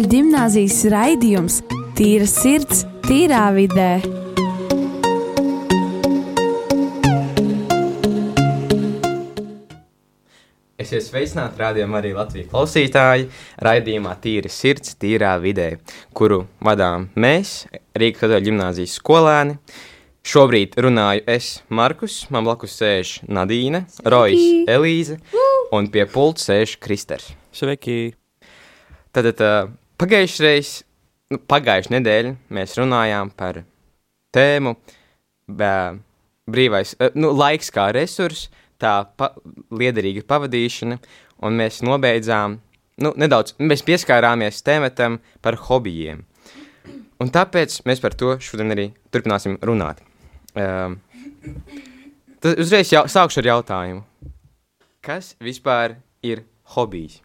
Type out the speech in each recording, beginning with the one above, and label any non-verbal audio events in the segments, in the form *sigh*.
katoļu gimnāzijas raidījums Tīra sirds, tīrā vidē. Esiet sveicināti rādījumā arī Latvijas klausītāji raidījumā Tīra sirds, tīrā vidē, kuru vadām mēs, Rīgas katoļu gimnāzijas skolēni. Šobrīd runāju es, Markus, man blakus sēž Nadīne, Rojas, Elīze, un pie pults sēž Kristers. Sveiki! Tad uh, pagājušajā reizē, nu, pagājušajā nedēļā mēs runājām par tēmu bē, brīvais, uh, nu, laiks kā resurs, tā pa, liederīga pavadīšana, un mēs nobeidzām, nu, nedaudz, mēs pieskārāmies tēmatam par hobijiem. Un tāpēc mēs par to šodien arī turpināsim runāt. Um, tad uzreiz jau, sākšu ar jautājumu. Kas vispār ir hobijs?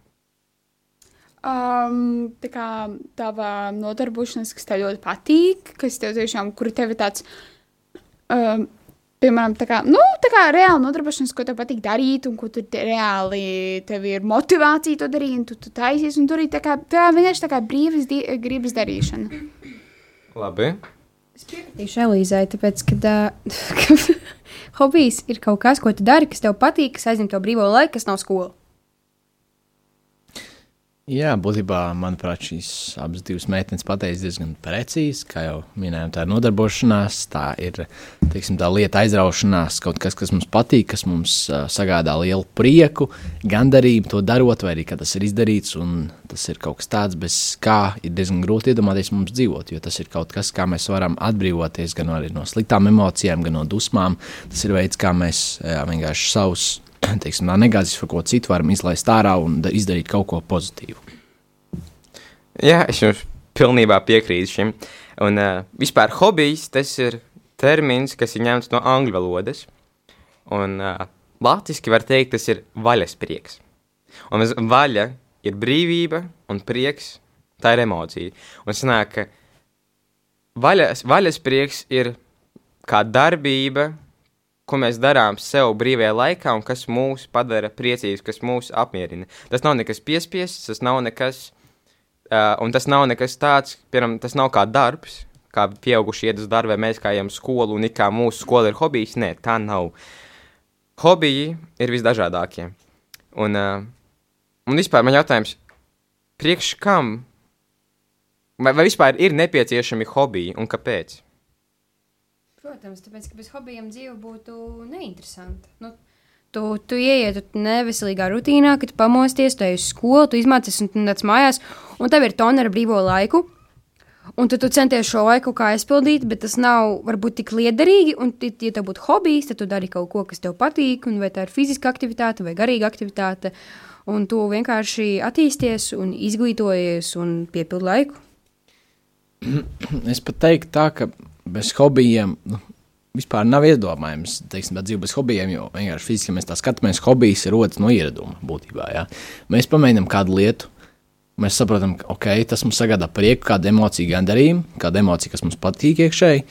Um, tā kā tava nodarbošanās, kas tev ļoti patīk, kas tev tiešām, kur tev ir tāds, um, piemēram, tā kā, nu, tā kā reāli nodarbošanās, ko tev patīk darīt, un ko tu te, reāli, tev ir motivācija to darīt, un tu, tu taisies, un tur ir tā kā, tā vienkārši tā kā brīvas di gribas darīšana. Labi. Es piekritīšu Elīzai, tāpēc, ka uh, *laughs* hobijs ir kaut kas, ko tu dari, kas tev patīk, kas aizņem tev brīvo laiku, kas nav skola. Jā, būtībā, manuprāt, šīs abas divas meitenes pateica diezgan precīzi. Kā jau minējām, tā ir nodarbošanās, tā ir teiksim, tā lieta aizraušanās, kaut kas, kas mums patīk, kas mums uh, sagādā lielu prieku, gandarību to darot, vai arī tas ir izdarīts. Tas ir kaut kas tāds, bez kā ir diezgan grūti iedomāties mums dzīvot, jo tas ir kaut kas, kā mēs varam atbrīvoties gan no sliktām emocijām, gan no dusmām. Tas ir veids, kā mēs jā, vienkārši savus *clears throat* teiksim, negāzes par ko citu varam izlaist ārā un izdarīt kaut ko pozitīvu. Jā, es jums pilnībā piekrītu šim. Un uh, vispār hobijs tas ir termins, kas ir ņemts no angļu valodas. Un uh, latviski var teikt, tas ir vaļasprieks. Un mēs, vaļa ir brīvība un prieks, tā ir emocija. Un sanāk, ka vaļas, vaļasprieks ir kā darbība, ko mēs darām sev brīvajā laikā un kas mūs padara priecīgus, kas mūs apmierina. Tas nav nekas piespiests, tas nav nekas, uh, un tas nav nekas tāds, piemēram, tas nav kā darbs, kā pieauguši iet uz darbu, vai mēs kā ejam skolu, un it kā mūsu skola ir hobijs. Nē, tā nav. Hobiji ir visdažādākie. Un, uh, un vispār man jautājums, priekš kam, vai, vai vispār ir nepieciešami hobiji un kāpēc? Protams, tāpēc, ka bez hobijiem dzīve būtu neinteresanta. Nu, tu, tu ieietu neveselīgā rutīnā, kad pamosties, tu ej uz skolu, tu izmācies un nāc mājās, un tev ir tona ar brīvo laiku. Un tad tu centies šo laiku kā aizpildīt, bet tas nav varbūt tik liederīgi. Un, ja tev būtu hobijs, tad tu dari kaut ko, kas tev patīk, un vai tā ir fiziska aktivitāte vai garīga aktivitāte. Un tu vienkārši attīsties un izglītojies un piepildi laiku. Es pat teiktu tā, ka bez hobijiem nu, vispār nav iedomājams, teiksim, dzīve bez hobijiem, jo vienkārši fiziski mēs tā skatāmies, hobijs ir rodas no ieraduma būtībā. Jā. Mēs pamēģinām kādu lietu. Mēs saprotam, ka okay, tas mums sagādā prieku, kādu emociju, gandarījumu, kādu emociju, kas mums patīk iekšēji.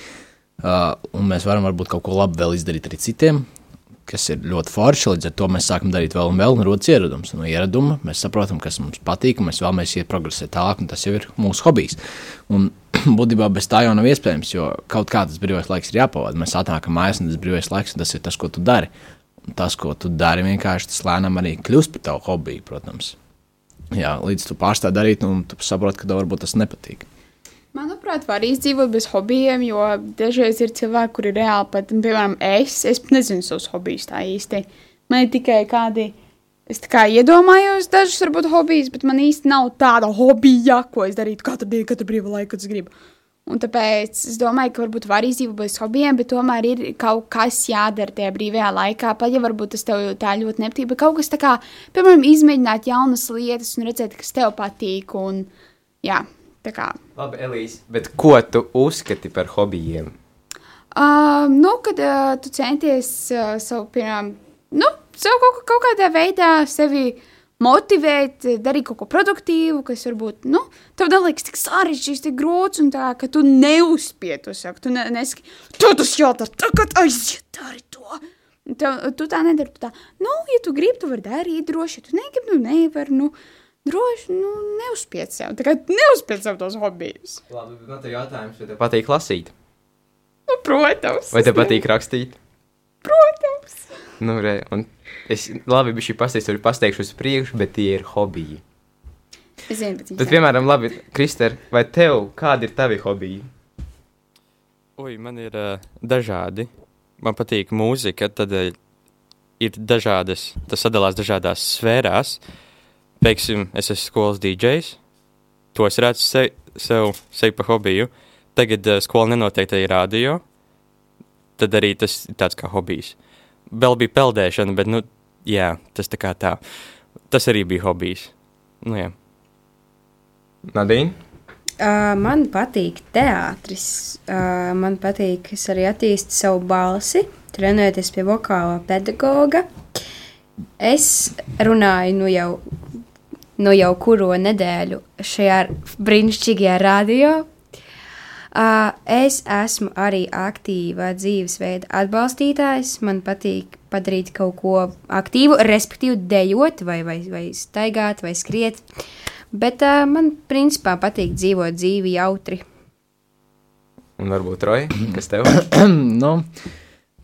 Uh, un mēs varam varbūt kaut ko labu vēl izdarīt arī citiem, kas ir ļoti forši. Līdz ar to mēs sākam darīt vēl un vēl, un rodas ieradums. No ieraduma mēs saprotam, kas mums patīk, un mēs vēlamies iet progresēt tālāk, un tas jau ir mūsu hobijs. Un *clears throat* būtībā bez tā jau nav iespējams, jo kaut kāds brīvais laiks ir jāpavada. Mēs atnākam mājās, un tas brīvais laiks, un tas ir tas, ko tu dari. Un tas, ko tu dari, vienkārši tas lēnām arī kļūst par tavu hobiju, protams. Jā, līdz tu pārstāj darīt, un tu saproti, ka tev varbūt tas nepatīk. Manuprāt, var izdzīvot bez hobijiem, jo dažreiz ir cilvēki, kuri reāli pat, piemēram, es, es nezinu savus hobijus tā īsti. Man ir tikai kādi Es tā kā iedomājos dažus, varbūt, hobijus, bet man īsti nav tāda hobija, ko es darītu katru dienu, katru brīvu laiku, kad es gribu. Un tāpēc es domāju, ka varbūt var izdzīvot bez hobijiem, bet tomēr ir kaut kas jādara tajā brīvajā laikā. Pat ja varbūt tas tev tā ļoti nepatīk, bet kaut kas tā kā, piemēram, izmēģināt jaunas lietas un redzēt, kas tev patīk. Un, jā, tā kā. Labi, Elīze, bet ko tu uzskati par hobijiem? Uh, nu, kad uh, tu centies uh, savu, piemēram, nu, sev kaut, kaut kādā veidā sevi motivēt, darīt kaut ko produktīvu, kas varbūt, nu, tev liekas tik sarežģīts, tik grūts, un tā, ka tu neuzspied to saku, tu ne, nesaki, tu tas jādara, tagad aiziet, dari to. Tev, tu tā nedari, tu tā, nu, ja tu gribi, tu vari darīt droši, ja tu negribi, nu, nevar, nu, droši nu, neuzspied sev. Tā kā neuzspied sev tos hobijus. Labi, bet man te jautājums, vai tev patīk lasīt? Nu, protams. Vai tev patīk rakstīt? Protams. Nu, re, un es labi, bija šī pastāstījums, tur pasteikšu uz priekšu, bet tie ir hobiji. Es zinu, bet Bet, piemēram, labi, Krister, vai tev kādi ir tavi hobiji? Ui, man ir uh, dažādi. Man patīk mūzika, tad uh, ir dažādas, tas sadalās dažādās sfērās. Teiksim, es esmu skolas DJs, to es redzu sev, sev, sev pa hobiju. Tagad uh, skola nenotiek tajā radio, tad arī tas ir tāds kā hobijs. Vēl bija peldēšana, bet, nu, jā, tas tā kā tā. Tas arī bija hobijs. Nu, jā. Nadīna? Uh, man patīk teātris. Uh, man patīk, es arī attīstu savu balsi, trenēties pie vokālā pedagoga. Es runāju nu jau, nu jau kuro nedēļu šajā brīnišķīgajā radio. Uh, es esmu arī aktīva dzīvesveida atbalstītājs. Man patīk padarīt kaut ko aktīvu, respektīvi, dejot, vai, vai, vai staigāt, vai skriet. Bet uh, man principā patīk dzīvot dzīvi jautri. Un varbūt Roja, kas tev? *clears throat* nu,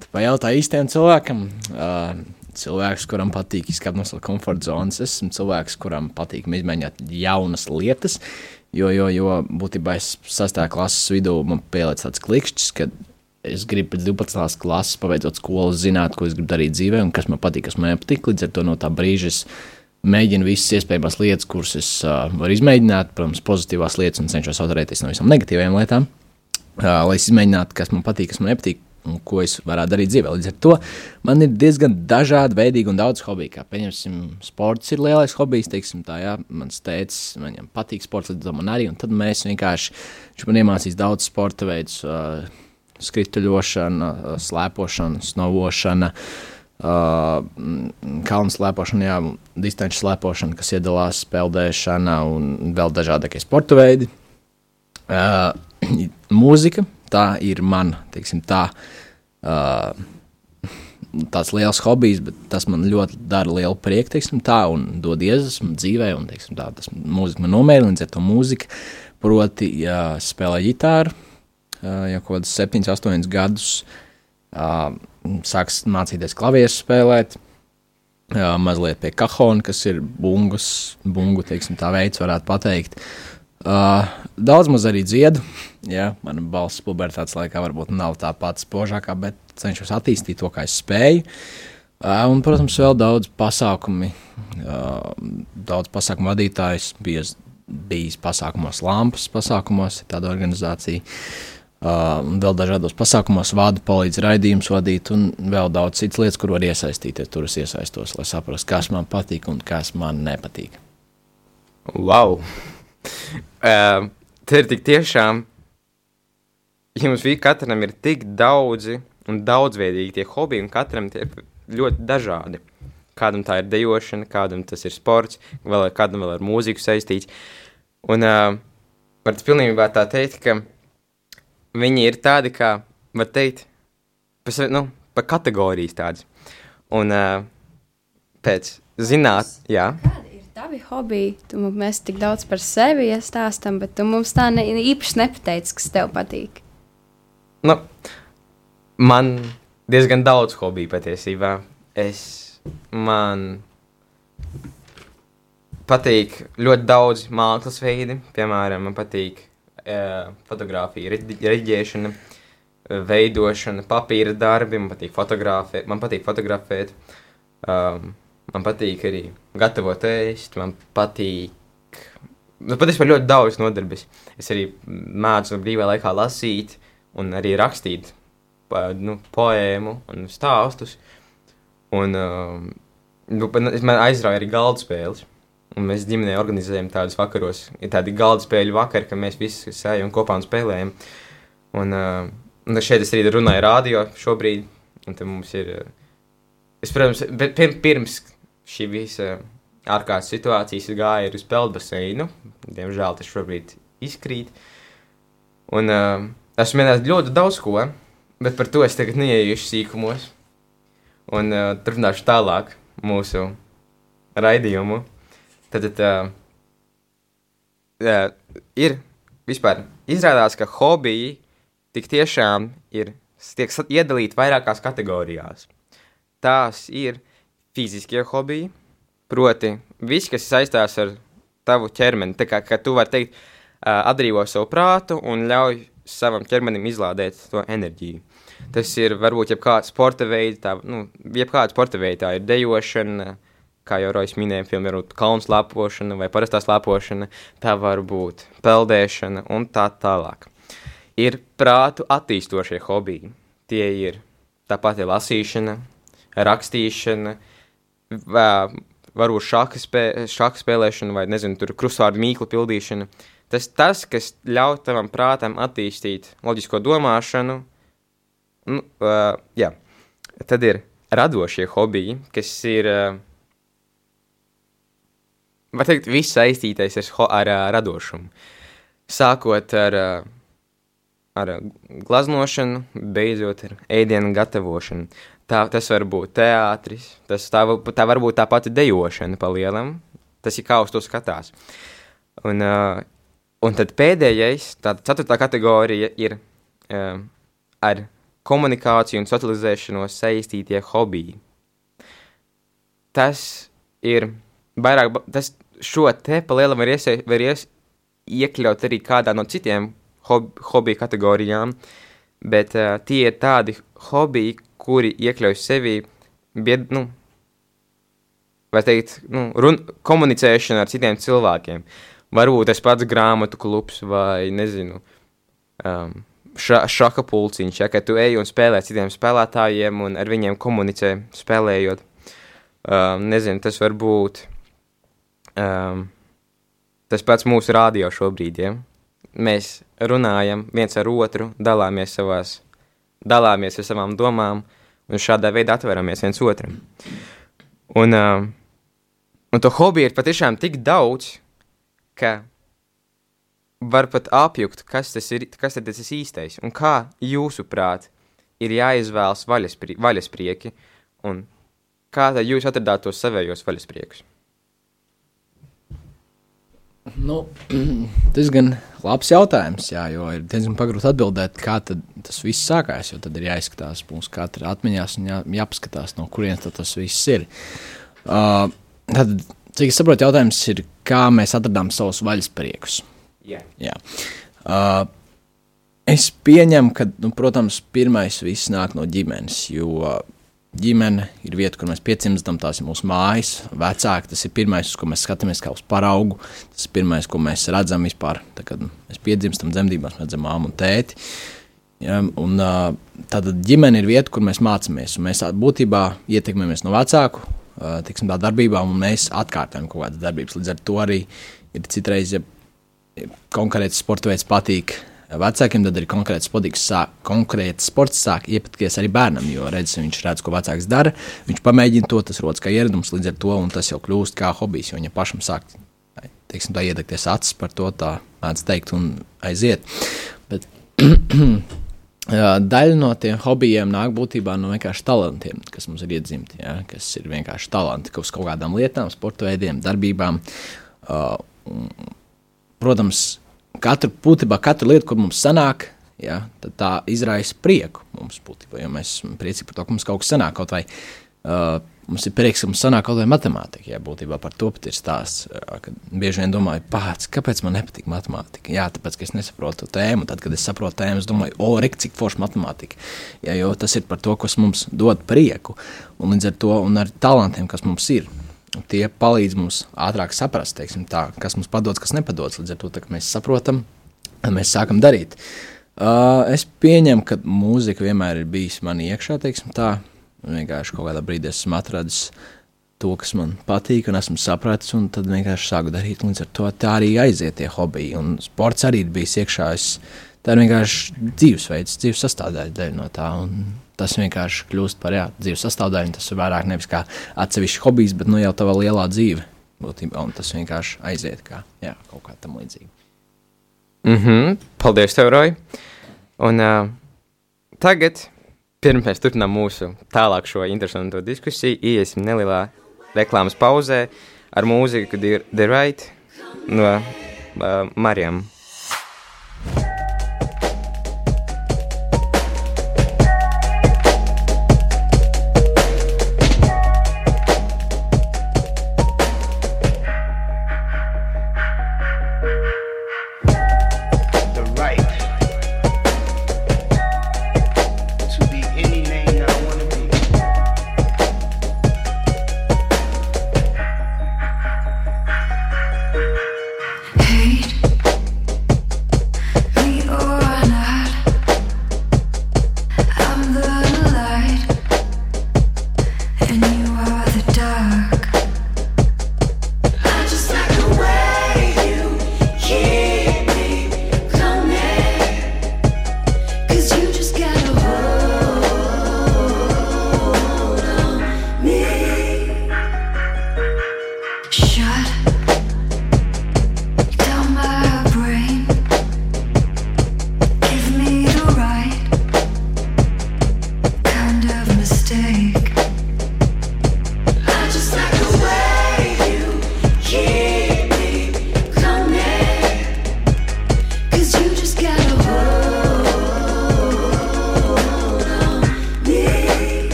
tu pajautā īstajam cilvēkam. Uh, cilvēks, kuram patīk izkāpt no savas komforta zonas. Es esmu cilvēks, kuram patīk izmēģināt jaunas lietas. Jo, jo, jo būtībā es sastāvā klases vidū man pieliec tāds klikšķis, ka es gribu pēc 12. klases, pabeidzot skolu, zināt, ko es gribu darīt dzīvē un kas man patīk, kas man nepatīk. Līdz ar to no tā brīža es mēģinu visas iespējamās lietas, kuras es uh, varu izmēģināt, protams, pozitīvās lietas un cenšos atturēties no visām negatīvajām lietām, uh, lai es izmēģinātu, kas man patīk, kas man nepatīk. Un ko es varētu darīt dzīvē. Līdz ar to man ir diezgan dažādi, veidīgi un daudz hobiju. Kā pieņemsim, sports ir lielais hobijs. Teiksim, tā, jā, mans tēvs, viņam patīk sports, to man arī. Un tad mēs vienkārši, viņš man iemācīs daudz sporta veidus, uh, skrituļošana, uh, slēpošana, snovošana. Uh, kalnu slēpošana, jā, distanču slēpošana, kas iedalās peldēšana un vēl dažādākie sporta veidi. Uh, *clears throat* mūzika, tā ir mana, teiksim, tā, uh, tāds liels hobijs, bet tas man ļoti dara lielu prieku, teiksim, tā, un dod iedvesmu dzīvē, un, teiksim, tā, tas mūzika man nomierina, līdz ar to mūzika, proti, ja spēlē ģitāru, jau kaut kādus 7, 8 gadus, sāks mācīties klavierus spēlēt, mazliet pie kahona, kas ir bungas, bungu, teiksim, veids varētu pateikt, Uh, daudz maz arī dziedu. Jā, mana balss pubertātes laikā varbūt nav tā pati spožākā, bet cenšos attīstīt to, kā es spēju. Uh, un, protams, vēl daudz pasākumu, uh, daudz pasākumu vadītājs bija bijis pasākumos, Lampas pasākumos, tāda organizācija. Uh, un vēl dažādos pasākumos vādu palīdz raidījumus vadīt, un vēl daudz citas lietas, kur var iesaistīties. Tur es iesaistos, lai saprastu, kas man patīk un kas man nepatīk. Wow! Uh, te ir tik tiešām, ja mums katram ir tik daudzi un daudzveidīgi tie hobiji, un katram tie ir ļoti dažādi. Kādam tā ir dejošana, kādam tas ir sports, vēl, kādam vēl ar mūziku saistīts. Un uh, var pilnībā tā teikt, ka viņi ir tādi, kā, var teikt, pa, nu, pa kategorijas tādas. Un uh, pēc zināt, jā. Kādi tavi hobiji? Tu mums tik daudz par sevi iestāstam, bet tu mums tā ne, īpaši nepateici, kas tev patīk. Nu, man diezgan daudz hobiju patiesībā. Es man patīk ļoti daudz mākslas veidi. Piemēram, man patīk uh, fotografija, reģēšana, veidošana, papīra darbi. Man patīk fotografēt. Man patīk fotografēt. Um, man patīk arī gatavot ēst. Man patīk. Nu, patiesībā ļoti daudz nodarbes. Es arī mēdzu brīvā laikā lasīt un arī rakstīt nu, poēmu un stāstus. Un uh, nu, man aizrauja arī galda spēles. Un mēs ģimenē organizējam tādus vakaros, ir tādi galda spēļu vakari, kad mēs visi sējam kopā un spēlējam. Un, uh, un šeit es arī runāju radio šobrīd, un te mums ir, uh, es, protams, pirms šī visa ārkārtas situācijas gāju uz peldbaseinu, diemžēl tas šobrīd izkrīt. Un uh, esmu minējis ļoti daudz ko, bet par to es tagad neieiešu sīkumos. Un uh, turpināšu tālāk mūsu raidījumu. Tad uh, uh, ir vispār izrādās, ka hobiji tik tiešām ir tiek iedalīti vairākās kategorijās. Tās ir fiziskie hobiji, proti, viss, kas saistās ar tavu ķermeni. Tā kā ka tu vari teikt, uh, atbrīvo savu prātu un ļauj savam ķermenim izlādēt to enerģiju. Tas ir varbūt jebkāda sporta veida, tā, nu, jebkāda sporta veida, tā ir dejošana, kā jau Rojas minēja, piemēram, kalnu slēpošana vai parastā slēpošana, tā var būt peldēšana un tā tālāk. Ir prātu attīstošie hobiji. Tie ir tāpat ir lasīšana, rakstīšana, vā- varbūt šāka, spē, šāka spēlēšana vai, nezinu, tur krustvārdu mīklu pildīšana. Tas tas, kas ļauj tavam prātam attīstīt loģisko domāšanu, nu, uh, jā. Tad ir radošie hobiji, kas ir, uh, var teikt, viss saistītais ar, ar uh, radošumu. Sākot ar, ar glaznošanu, beidzot ar ēdienu gatavošanu. Tā, tas var būt teātris, tas tā, tā var būt tā pati dejošana pa lielam. Tas ir kā uz to skatās. Un, uh, un tad pēdējais, tā ceturtā kategorija ir uh, ar komunikāciju un socializēšanos saistītie hobiji. Tas ir vairāk, tas šo te pa lielam var, iesa, var ies, iekļaut arī kādā no citiem hob, hobiju kategorijām, bet uh, tie ir tādi hobiji, kuri iekļauj sevi, bied, nu, vai teikt, nu, run, komunicēšana ar citiem cilvēkiem. Varbūt tas pats grāmatu klubs vai, nezinu, um, ša, šaka pulciņš, ja, ka tu ej un spēlē citiem spēlētājiem un ar viņiem komunicē, spēlējot. Um, nezinu, tas var būt um, tas pats mūsu rādio šobrīd, ja. Mēs runājam viens ar otru, dalāmies savās, dalāmies ar savām domām un šādā veidā atveramies viens otram. Un, um, un to hobiju ir patiešām tik daudz, ka var pat apjukt, kas tas ir, kas tad tas ir īstais, un kā jūsuprāt ir jāizvēlas vaļasprie, vaļasprieki, un kā tad jūs atradāt tos savējos vaļaspriekus? Nu, *clears throat* tas gan labs jautājums, jā, jo ir diezgan pagrūti atbildēt, kā tas viss sākās. Jo tad ir jāizskatās mūsu katra atmiņās un jā, jāpaskatās, no kurienes tas viss ir. Uh, tad, cik es saprotu, jautājums ir, kā mēs atradām savus vaļaspriekus. Jā. Jā. Uh, es pieņemu, ka, nu, protams, pirmais viss nāk no ģimenes, jo ģimene ir vieta, kur mēs piedzimstam, tās ir mūsu mājas, vecāki. Tas ir pirmais, uz ko mēs skatāmies kā uz paraugu. Tas ir pirmais, ko mēs redzam vispār. Tad, kad mēs piedzimstam dzemdībās, mēs redzam māmu un tēti. Ja, un, tad ģimene ir vieta, kur mēs mācāmies. Mēs būtībā ietekmējamies no vecāku tiksim, tā darbībām, un mēs atkārtojam kaut kādas darbības. Līdz ar to arī ir citreiz, ja konkrēts sporta veids patīk vecākiem, tad arī konkrēts, sāk, konkrēts sports sāk iepatikties arī bērnam. Jo redz, viņš redz, ko vecāks dara, viņš pamēģina to, tas rodas kā ieradums līdz ar to, un tas jau kļūst kā hobijs. Jo viņam pašam sāk teiksim, tā, iedegties acis par to, tā mēdz teikt, un aiziet. Bet, *clears throat* Daļa no tiem hobijiem nāk būtībā no vienkārši talantiem, kas mums ir iedzimti. Ja, kas ir vienkārši talanti kaut kādām lietām, sporta veidiem, darbībām. Uh, protams, katru, būtībā, katru lietu, kur mums sanāk, ja, tā izraisa prieku mums būtībā. Jo mēs esam priecīgi par to, ka mums kaut kas sanāk. Kaut vai, uh, mums ir prieks, ka mums sanāk kaut vai matemātika. Ja, būtībā par to pat ir stāsts. Uh, kad bieži vien domāju, pats, kāpēc man nepatīk matemātika? Jā, tāpēc, ka es nesaprotu tēmu. Tad, kad es saprotu tēmu, es domāju, o, rek, cik forša matemātika. Ja, jo tas ir par to, kas mums dod prieku. Un līdz ar to ar talantiem, kas mums ir. Tie palīdz mums ātrāk saprast, teiksim, tā, kas mums padodas, kas nepadodas. Līdz ar to mēs saprotam, mēs sākam darīt. Uh, es pieņemu, ka mūzika vienmēr ir bijusi manī iekšā, teiksim, tā. Vienkārši kaut kādā brīdī esmu atradis to, kas man patīk, un esmu sapratis, un tad vienkārši sāku darīt. Līdz ar to tā arī aiziet tie hobiji. Un sports arī bijis iekšā. Es, tā ir vienkārši dzīvesveids, dzīves sastāvdaļa no tā. Un tas vienkārši kļūst par jā, dzīves sastāvdaļu. Tas ir vairāk nevis kā atsevišķs hobijs, bet nu, jau tā lielā dzīve. Būtībā, un tas vienkārši aiziet kā jā, kaut kā tam līdzīga. Mm -hmm. Paldies, tev, Roja. Un uh, tagad, pirms mēs turpinām mūsu tālāk šo interesanto diskusiju, iesim nelielā reklāmas pauzē ar mūziku The Right no uh, Marijam.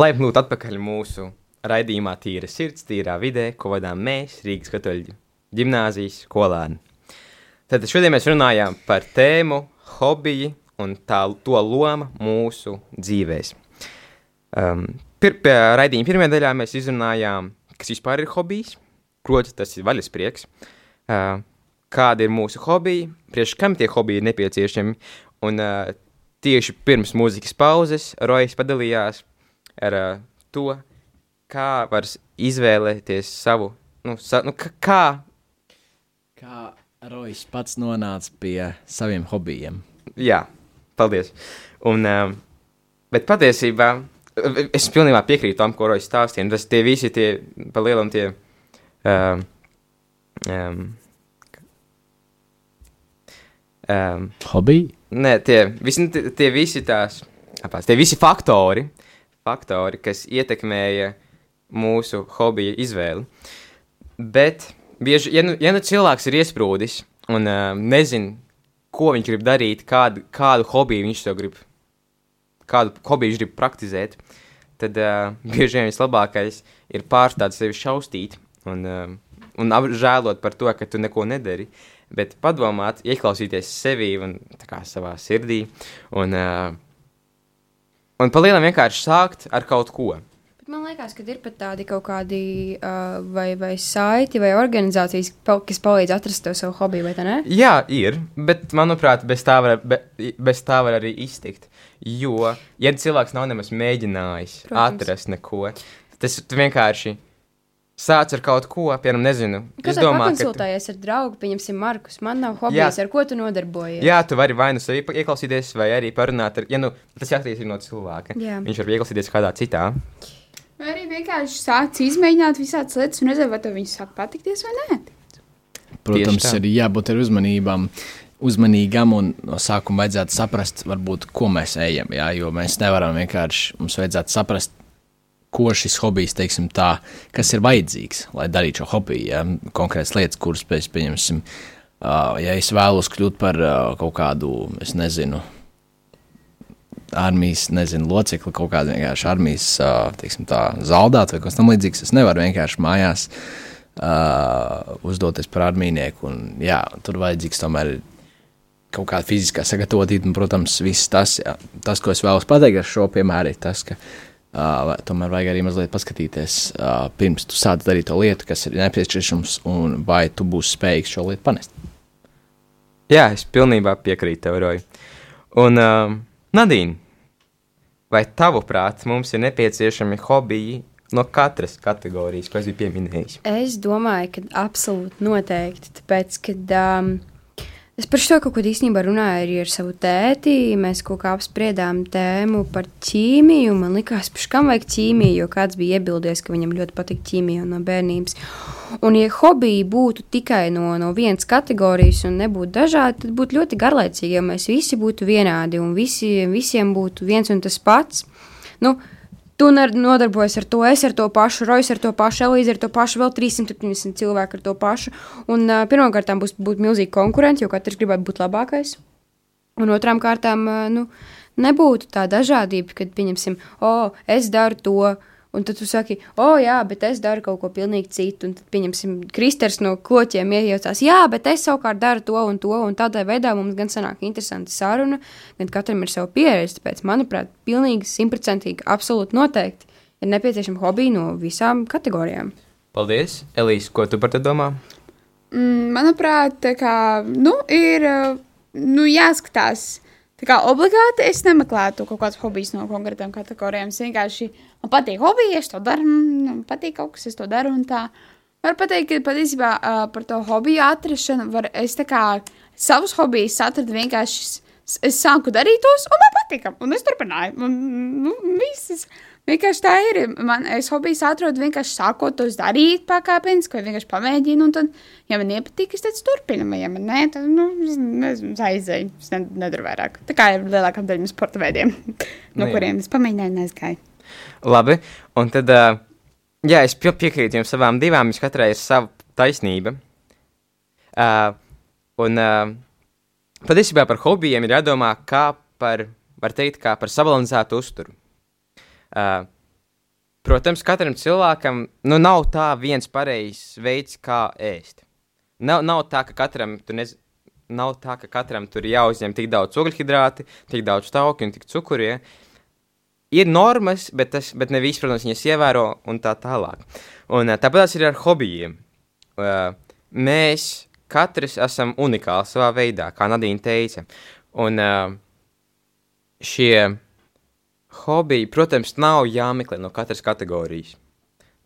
Laipni lūgt atpakaļ mūsu raidījumā Tīra sirds, tīrā vidē, ko vadām mēs, Rīgas katoļu ģimnāzijas skolēni. Tad šodien mēs runājām par tēmu, hobiju un tā, to lomu mūsu dzīvēs. Um, pir, pie raidījuma pirmajā daļā mēs izrunājām, kas vispār ir hobijs, proti tas ir vaļasprieks, uh, kāda ir mūsu hobija, priekš kam tie hobiji ir nepieciešami, un uh, tieši pirms mūzikas pauzes Rojas padalījās ar uh, to, kā var izvēlēties savu, nu, sa, nu kā, Kā Rojas pats nonāca pie saviem hobijiem? jā, paldies. Un, um, bet patiesībā uh, es pilnībā piekrītu tam, ko Rojas stāstīja, tas tie visi tie, pa lielam tie, um, um, um, Hobiji? Nē, tie visi, tie, tie visi tās, apās, tie visi faktori, faktori, kas ietekmēja mūsu hobija izvēli. Bet, bieži, ja nu, ja nu cilvēks ir iesprūdis un uh, nezina, ko viņš grib darīt, kādu, kādu hobiju viņš to grib, kādu hobiju viņš grib praktizēt, tad uh, *laughs* bieži vien vislabākais ir pārstāt sevi šaustīt un, uh, un apžēlot par to, ka tu neko nedari. Bet padomāt, ieklausīties sevi un kā savā sirdī, un, uh, un palielināt vienkārši sākt ar kaut ko. Bet man liekas, ka ir pat tādi kaut kādi uh, vai, vai saiti vai organizācijas, kas palīdz atrast to savu hobiju, vai tā ne? Jā, ir, bet manuprāt, bez tā var, be, bez tā var arī iztikt. Jo, ja cilvēks nav nemaz mēģinājis Protams. atrast neko, tas vienkārši sāc ar kaut ko, piemēram, nezinu. Kas es ir domāju, ka. tu- ar draugu, pieņemsim, Markus. Man nav hobijas, ar ko tu nodarbojies. Jā, tu vari vai nu sevi ieklausīties, vai arī parunāt ar, ja nu, tas jāatkarīgs no cilvēka. Jā. Viņš var ieklausīties kādā citā. Vai arī vienkārši sāc izmēģināt visādas lietas un redzēt, vai tev viņas sāk patikties vai nē. Protams, ir jābūt ar uzmanībām. Uzmanīgam un no sākuma vajadzētu saprast, varbūt, ko mēs ejam. Jā, jo mēs nevaram vienkārši, mums vajadzētu saprast, ko šis hobijs, teiksim, tā, kas ir vajadzīgs, lai darītu šo hobiju. Jā, konkrētas lietas, kuras pēc pieņemsim, uh, ja es vēlos kļūt par uh, kaut kādu, es nezinu, armijas, nezinu, locekli, kaut kāda vienkārši armijas, uh, teiksim, tā, zaldāta vai kas tamlīdzīgs, es nevaru vienkārši mājās uh, uzdoties par armijnieku. Un, jā, tur vajadzīgs tomēr kaut kāda fiziskā sagatavotība, un, protams, viss tas, jā, tas, ko es vēlos pateikt ar šo piemēru, ir tas, ka uh, tomēr vajag arī mazliet paskatīties, uh, pirms tu sāc darīt to lietu, kas ir nepieciešams, un vai tu būsi spējīgs šo lietu panest. Jā, es pilnībā piekrītu tev, Roja. Un, uh, Nadīna, vai tavuprāt, mums ir nepieciešami hobiji no katras kategorijas, ko es biju pieminējis? Es domāju, ka absolūti noteikti. Tāpēc, kad um, es par šo kaut ko īstenībā runāju arī ar savu tēti, mēs kaut kā apspriedām tēmu par ķīmiju. Man liekas, ka kam vajag ķīmiju, jo kāds bija iebildies, ka viņam ļoti patīk ķīmija no bērnības. Un, ja hobiji būtu tikai no, no vienas kategorijas un nebūtu dažādi, tad būtu ļoti garlaicīgi, ja mēs visi būtu vienādi un visi, visiem būtu viens un tas pats. Nu, Tu nodarbojies ar to, es ar to pašu, Rojas ar to pašu, Elīze ar to pašu, vēl 370 cilvēku ar to pašu. Un uh, pirmkārt, būs būt milzīgi konkurenti, jo katrs gribētu būt labākais. Un otrām kārtām, ā, nu, nebūtu tā dažādība, kad pieņemsim, o, es daru to. Un tad tu saki, o, jā, bet es daru kaut ko pilnīgi citu. Un tad, pieņemsim, Kristers no kloķiem iejaucās, jā, bet es savukārt daru to un to. Un tādā veidā mums gan sanāk interesanti saruna, gan katram ir sava pieredze. Tāpēc, manuprāt, pilnīgi simtprocentīgi, absolūti noteikti ir nepieciešama hobija no visām kategorijām. Paldies, Elīze, ko tu par to domā? Mm, manuprāt, tā kā, nu, ir uh, nu, jāskatās. Tā kā obligāti es nemeklētu kaut kādas hobijas no konkrētām kategorijām. Es vienkārši man patīk hobija, es to daru, man patīk kaut kas, es to daru. un tā. Var pateikt, ka patiesībā uh, par to hobiju atrašanu var es tā kā savus hobijus atradu vienkārši. s- Es sāku darīt tos, un man patika. Un es turpināju. Un, nu, viss. Vienkārši tā ir. Man, es hobijus atrodu vienkārši sākot tos darīt, pakāpeniski, vai vienkārši pamēģinu. Un tad, ja man nepatīk, es turpinu. Vai, ja man nē, tad nu, nezinu, aizēju. Es ne- nedaru vairāk. Tā kā ir lielākā daļa no sporta veidiem, no Nu kuriem es pamēģināju, neaizgāju. Labi, un tad, uh, jā, es pie- piekrītu jums savām divām, jums katrai ir sava taisnība. Uh, un uh, patiesībā par hobijiem ir jādomā kā par, var teikt, kā par sabalansētu uzturu. Uh, protams, katram cilvēkam nu, nav tā viens pareizs veids, kā ēst. Nav, nav tā, ka katram tur nez... Nav tā, ka katram tur jāuzņem tik daudz ogļhidrāti, tik daudz tauku un tik cukuru. Ja? ir normas, bet, tas, bet ne visi, protams, viņas ievēro un tā tālāk. Un tāpat tas ir ar hobijiem. Uh, mēs katrs esam unikāli savā veidā, kā Nadīna teica. Un uh, šie hobiji, protams, nav jāmeklē no katras kategorijas.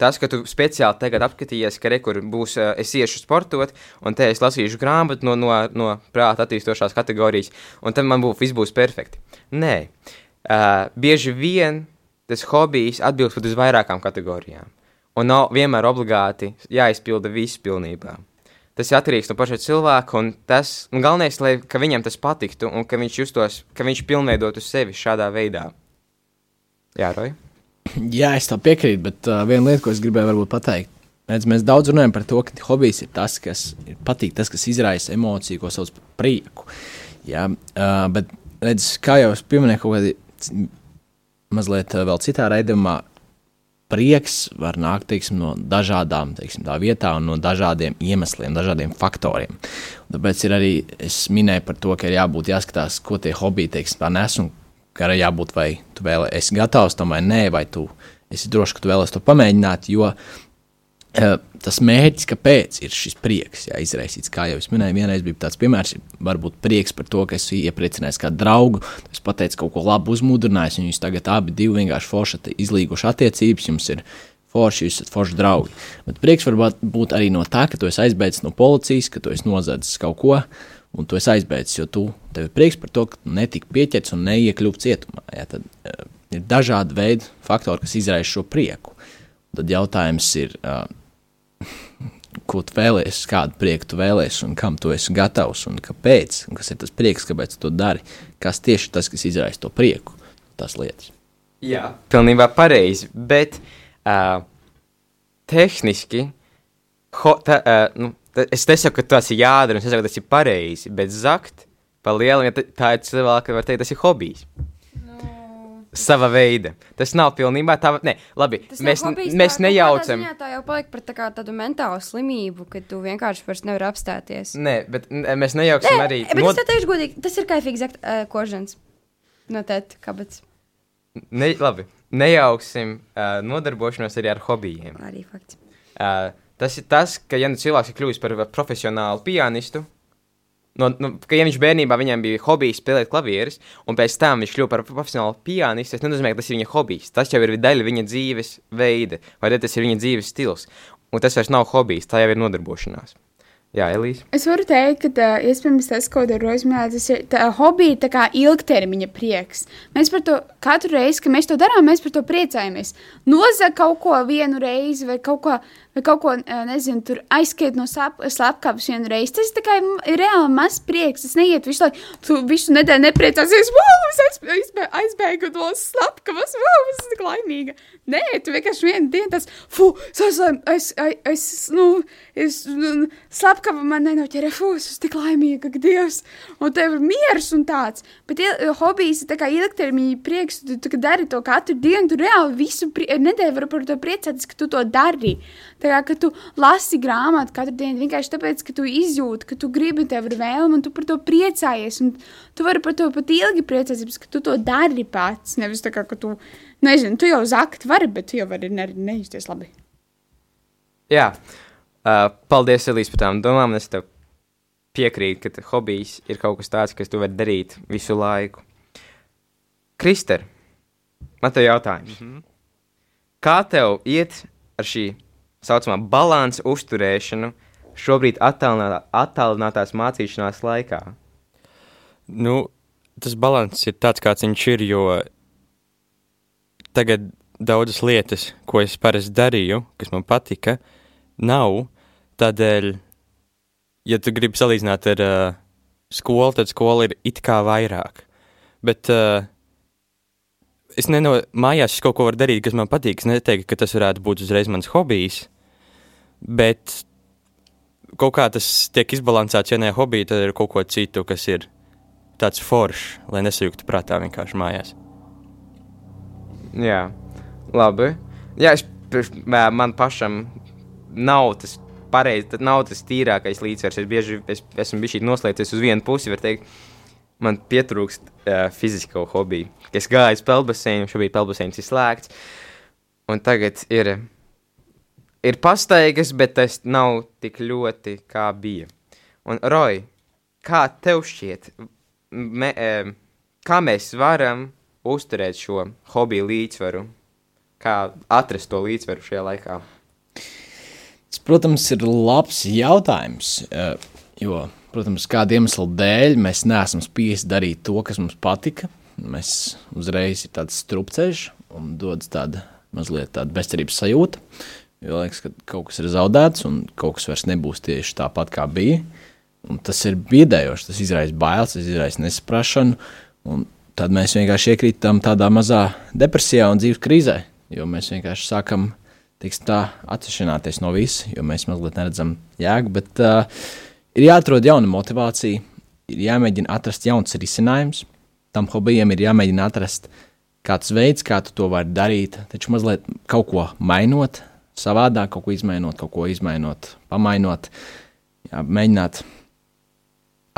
Tas, ka tu speciāli tagad apskatījies, ka rekur būs, uh, es iešu sportot, un te es lasīšu grāmatu no, no, no prāta attīstošās kategorijas, un tad man būs, viss būs perfekti. Nē, uh, bieži vien tas hobijs atbilst pat uz vairākām kategorijām, un nav vienmēr obligāti jāizpilda viss pilnībā. Tas ir atkarīgs no paša cilvēka, un tas un galvenais, lai viņam tas patiktu, un ka viņš justos, ka viņš pilnveidotu sevi šādā veidā. Jā, Roja? Jā, es tam piekrītu, bet uh, viena lieta, ko es gribēju pateikt. Redz, mēs daudz runājam par to, ka hobijs ir tas, kas ir patīk, tas, kas izraisa emociju, ko sauc par prieku. Jā, uh, bet, redz, kā jau es pieminēju, kaut kādi c- mazliet uh, vēl citā raidījumā, prieks var nākt teiksim, no dažādām teiksim, tā vietām, no dažādiem iemesliem, dažādiem faktoriem. Tāpēc ir arī minēju par to, ka ir jābūt jāskatās, ko tie hobiji teiksim, nes un ka ir jābūt vai tu vēl esi gatavs tam vai nē, vai tu esi drošs, ka tu vēlēsies to pamēģināt. Jo eh, tas mērķis, kāpēc ir šis prieks, jā, izraisīts, kā jau es minēju, vienreiz bija tāds piemērs, varbūt prieks par to, ka esi iepriecinājis kādu draugu, es pateicu kaut ko labu, uzmundrinājis, un jūs tagad abi divi vienkārši forši izlīguši attiecības, jums ir forši, jūs esat forši draugi. Bet prieks var būt arī no tā, ka tu esi aizbēdzis no policijas, ka tu esi nozadzis kaut ko, un tu esi aizbēdzis, jo tu tev ir prieks par to, ka netika pieķerts un neiekļuvu cietumā. Jā, tad uh, ir dažādi veidi faktori, kas izraisa šo prieku. tad jautājums ir, uh, *laughs* ko tu vēlēsies, kādu prieku tu vēlēsies, un kam tu esi gatavs, un kāpēc, un kas ir tas prieks, kāpēc tu to dari, kas tieši tas, kas izraisa to prieku, tās lietas. Jā, pilnībā pareizi. Bet uh, tehniski, ho, ta, uh, nu, es nesaku, ka tas ir jādara, es nesaku, ka tas ir pareizi. Bet zakt, pa lielam, ja tā ir cilvēka, var teikt, tas ir hobijs. Sava veida. Tas nav pilnībā tā, ne, labi, Tas mēs, hobijs, mēs tā nejaucam. ziņā Tā jau paliek par tā kā tādu mentālu slimību, ka tu vienkārši vairs nevari apstāties. Nē, bet mēs nejauksim Nē, arī. bet es tev teikšu godīgi, tas ir kaifīgi zakt uh, kožens. No tēt, kāpēc? ne, labi, nejauksim uh, nodarbošanos arī ar hobijiem. Arī fakts. Uh, tas ir tas, ka, ja nu cilvēks ir kļuvis par profesionālu pianistu, no, nu, ka, ja viņš bērnībā viņam bija hobijs spēlēt klavierus, un pēc tam viņš kļuva par profesionālu pianistu, tas nenozīmē, ka tas ir viņa hobijs. Tas jau ir daļa viņa dzīves veida, vai tas ir viņa dzīves stils. Un tas vairs nav hobijs, tā jau ir nodarbošanās. Jā, Elīze. Es varu teikt, ka tā, iespējams tas, ko Rojas minēja, tas ir tā, hobija, tā kā ilgtermiņa prieks. Mēs par to katru reizi, kad mēs to darām, mēs par to priecājamies. Nozag kaut ko vienu reizi, vai kaut ko, vai kaut ko nezinu, tur aizskiet no slepkavas vienu reizi. Tas tikai ir reāli mazs prieks. Tas neiet visu laiku, tu visu nedēļu nepriecāsies, wow, es aizbē- aizbē- aizbēgu no slepkavas, wow, es esmu tik laimīga. Nē, tu vienkārši vienu dienu tas, fu, es, es, es, nu, es, nu, slepkava man nenoķēra, esmu tik laimīga, ka Dievs, un tev ir miers un tāds. Bet il, hobijs ir tā kā ilgtermiņa prieks, tu, tu, dari to katru dienu, tu reāli visu pri- nedēļu vari par to priecāties, ka tu to dari. Tā kā, ka tu lasi grāmatu katru dienu, vienkārši tāpēc, ka tu izjūti, ka tu gribi, tev ir vēlme, un tu par to priecājies, un tu vari par to pat ilgi priecāties, ka tu to dari pats, nevis tā kā, ka tu, nezinu, tu jau zakt vari, bet tu jau vari ne, nejusties labi. Jā, uh, paldies, Elīze, par tām domām. Es tev piekrītu, ka hobijs ir kaut kas tāds, kas tu vari darīt visu laiku. Krister, man te jautājums. Mm -hmm. Kā tev iet ar šī tā saucamā balansa uzturēšanu šobrīd attālinā, attālinātās mācīšanās laikā? Nu, tas līdzsvars ir tāds, kāds viņš ir. Jo tagad daudzas lietas, ko es parasti darīju, kas man patika, nav. Tādēļ, ja tu gribi salīdzināt ar uh, skolu, tad skola ir it kā vairāk. Bet uh, es neno, mājās es kaut ko varu darīt, kas man patīk. Es neteiktu, ka tas varētu būt uzreiz mans hobijs. Bet kaut kā tas tiek izbalansēts, ja ne hobija, tad ir kaut ko citu, kas ir tāds foršs, lai nesajūgtu prātā vienkārši mājās. Jā, labi. Jā, es, man pašam nav tas pareizi, tad nav tas tīrākais līdzsvars. Es bieži es, esmu bijis noslēdzies uz vienu pusi, var teikt, man pietrūkst uh, fizisko hobiju. Es gāju uz peldbaseinu, šobrīd peldbaseins ir slēgts, un tagad ir, ir pastaigas, bet tas nav tik ļoti, kā bija. Un, Roy, kā tev šķiet, me, eh, kā mēs varam uzturēt šo hobiju līdzsvaru? Kā atrast to līdzsvaru šajā laikā? Tas, protams, ir labs jautājums. eh, Jo, protams, kāda iemesla dēļ mēs neesam spiesti darīt to, kas mums patika. Mēs uzreiz ir tāds strupceļš un dodas tāda mazliet tāda bezcerības sajūta. Jo liekas, ka kaut kas ir zaudēts un kaut kas vairs nebūs tieši tāpat, kā bija. Un tas ir biedējoši, tas izraisa bailes, tas izraisa nesaprašanu. Tad mēs vienkārši iekrītam tādā mazā depresijā un dzīves krīzē, jo mēs vienkārši sākam tiksim tā atsevišķināties no visa, jo mēs mazliet neredzam jēgu. Bet uh, ir jāatrod jauna motivācija, ir jāmēģina atrast jauns risinājums. Tam hobijam ir jāmēģina atrast kāds veids, kā tu to vari darīt, taču mazliet kaut ko mainot, savādāk, kaut ko izmainot, kaut ko izmainot, pamainot. Jā, mēģināt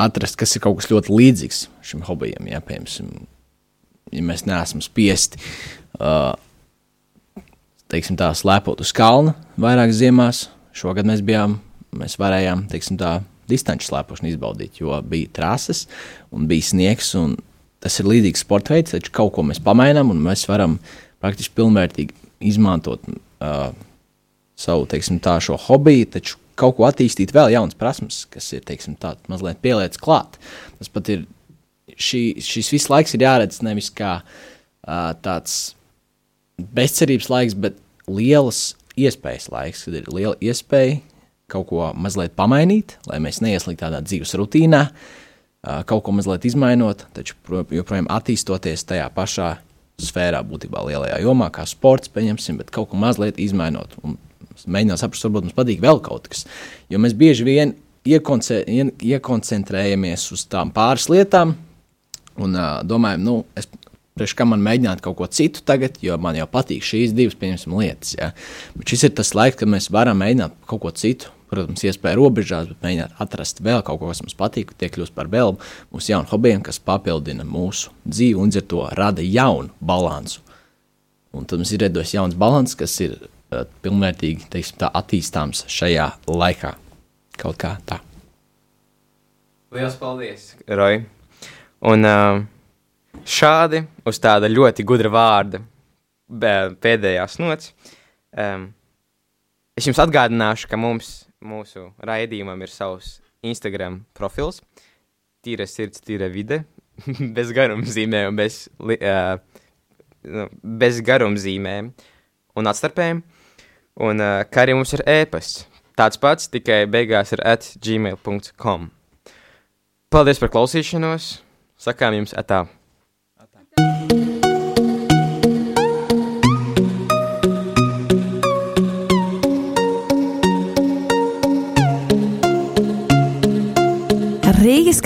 atrast, kas ir kaut kas ļoti līdzīgs šim hobijam. Jā, piemēram, ja mēs neesam spiesti uh, teiksim, tā, slēpot uz kalna vairākas ziemās. Šogad mēs bijām, mēs varējām teiksim, tā, distanču slēpošanu izbaudīt, jo bija trases un bija sniegs. Un tas ir līdzīgs sporta veids, taču kaut ko mēs pamainām un mēs varam praktiski pilnvērtīgi izmantot uh, savu teiksim, tā, šo hobiju, taču kaut ko attīstīt, vēl jaunas prasmes, kas ir teiksim, tā, mazliet pielietas klāt. Tas pat ir šī, šis viss laiks ir jāredz nevis kā uh, tāds bezcerības laiks, bet lielas iespējas laiks, kad ir liela iespēja kaut ko mazliet pamainīt, lai mēs neieslīgtu tādā dzīves rutīnā, kaut ko mazliet izmainot, taču pro- joprojām attīstoties tajā pašā sfērā, būtībā lielajā jomā, kā sports, pieņemsim, bet kaut ko mazliet izmainot. Un mēģināt saprast, varbūt mums patīk vēl kaut kas. Jo mēs bieži vien iekonce, iekoncentrējamies uz tām pāris lietām un uh, domājam, nu, es priekš kā man mēģināt kaut ko citu tagad, jo man jau patīk šīs divas, lietas. Ja? Bet šis ir tas laiks, kad mēs varam mēģināt kaut ko citu. Protams, iespēja robežās, bet mēģināt atrast vēl kaut ko, kas mums patīk, tie kļūst par vēl mūsu jaunu hobijiem, kas papildina mūsu dzīvi un ar to rada jaunu balansu. Un tad mums ir redzams jauns balans, kas ir uh, pilnvērtīgi teiksim, tā, attīstāms šajā laikā. Kaut kā tā. Lielas paldies, Roja. Un uh, šādi uz tāda ļoti gudra vārda pēdējās nots. Um, es jums atgādināšu, ka mums, mūsu raidījumam, ir savs Instagram profils. Tīra sirds, tīra vide, *laughs* bez garumzīmēm, bez, li- uh, bez garumzīmēm un atstarpēm. Un uh, kā arī mums ir ēpasts. Tāds pats, tikai beigās ir at gmail.com. Paldies par klausīšanos. Sakām jums atā.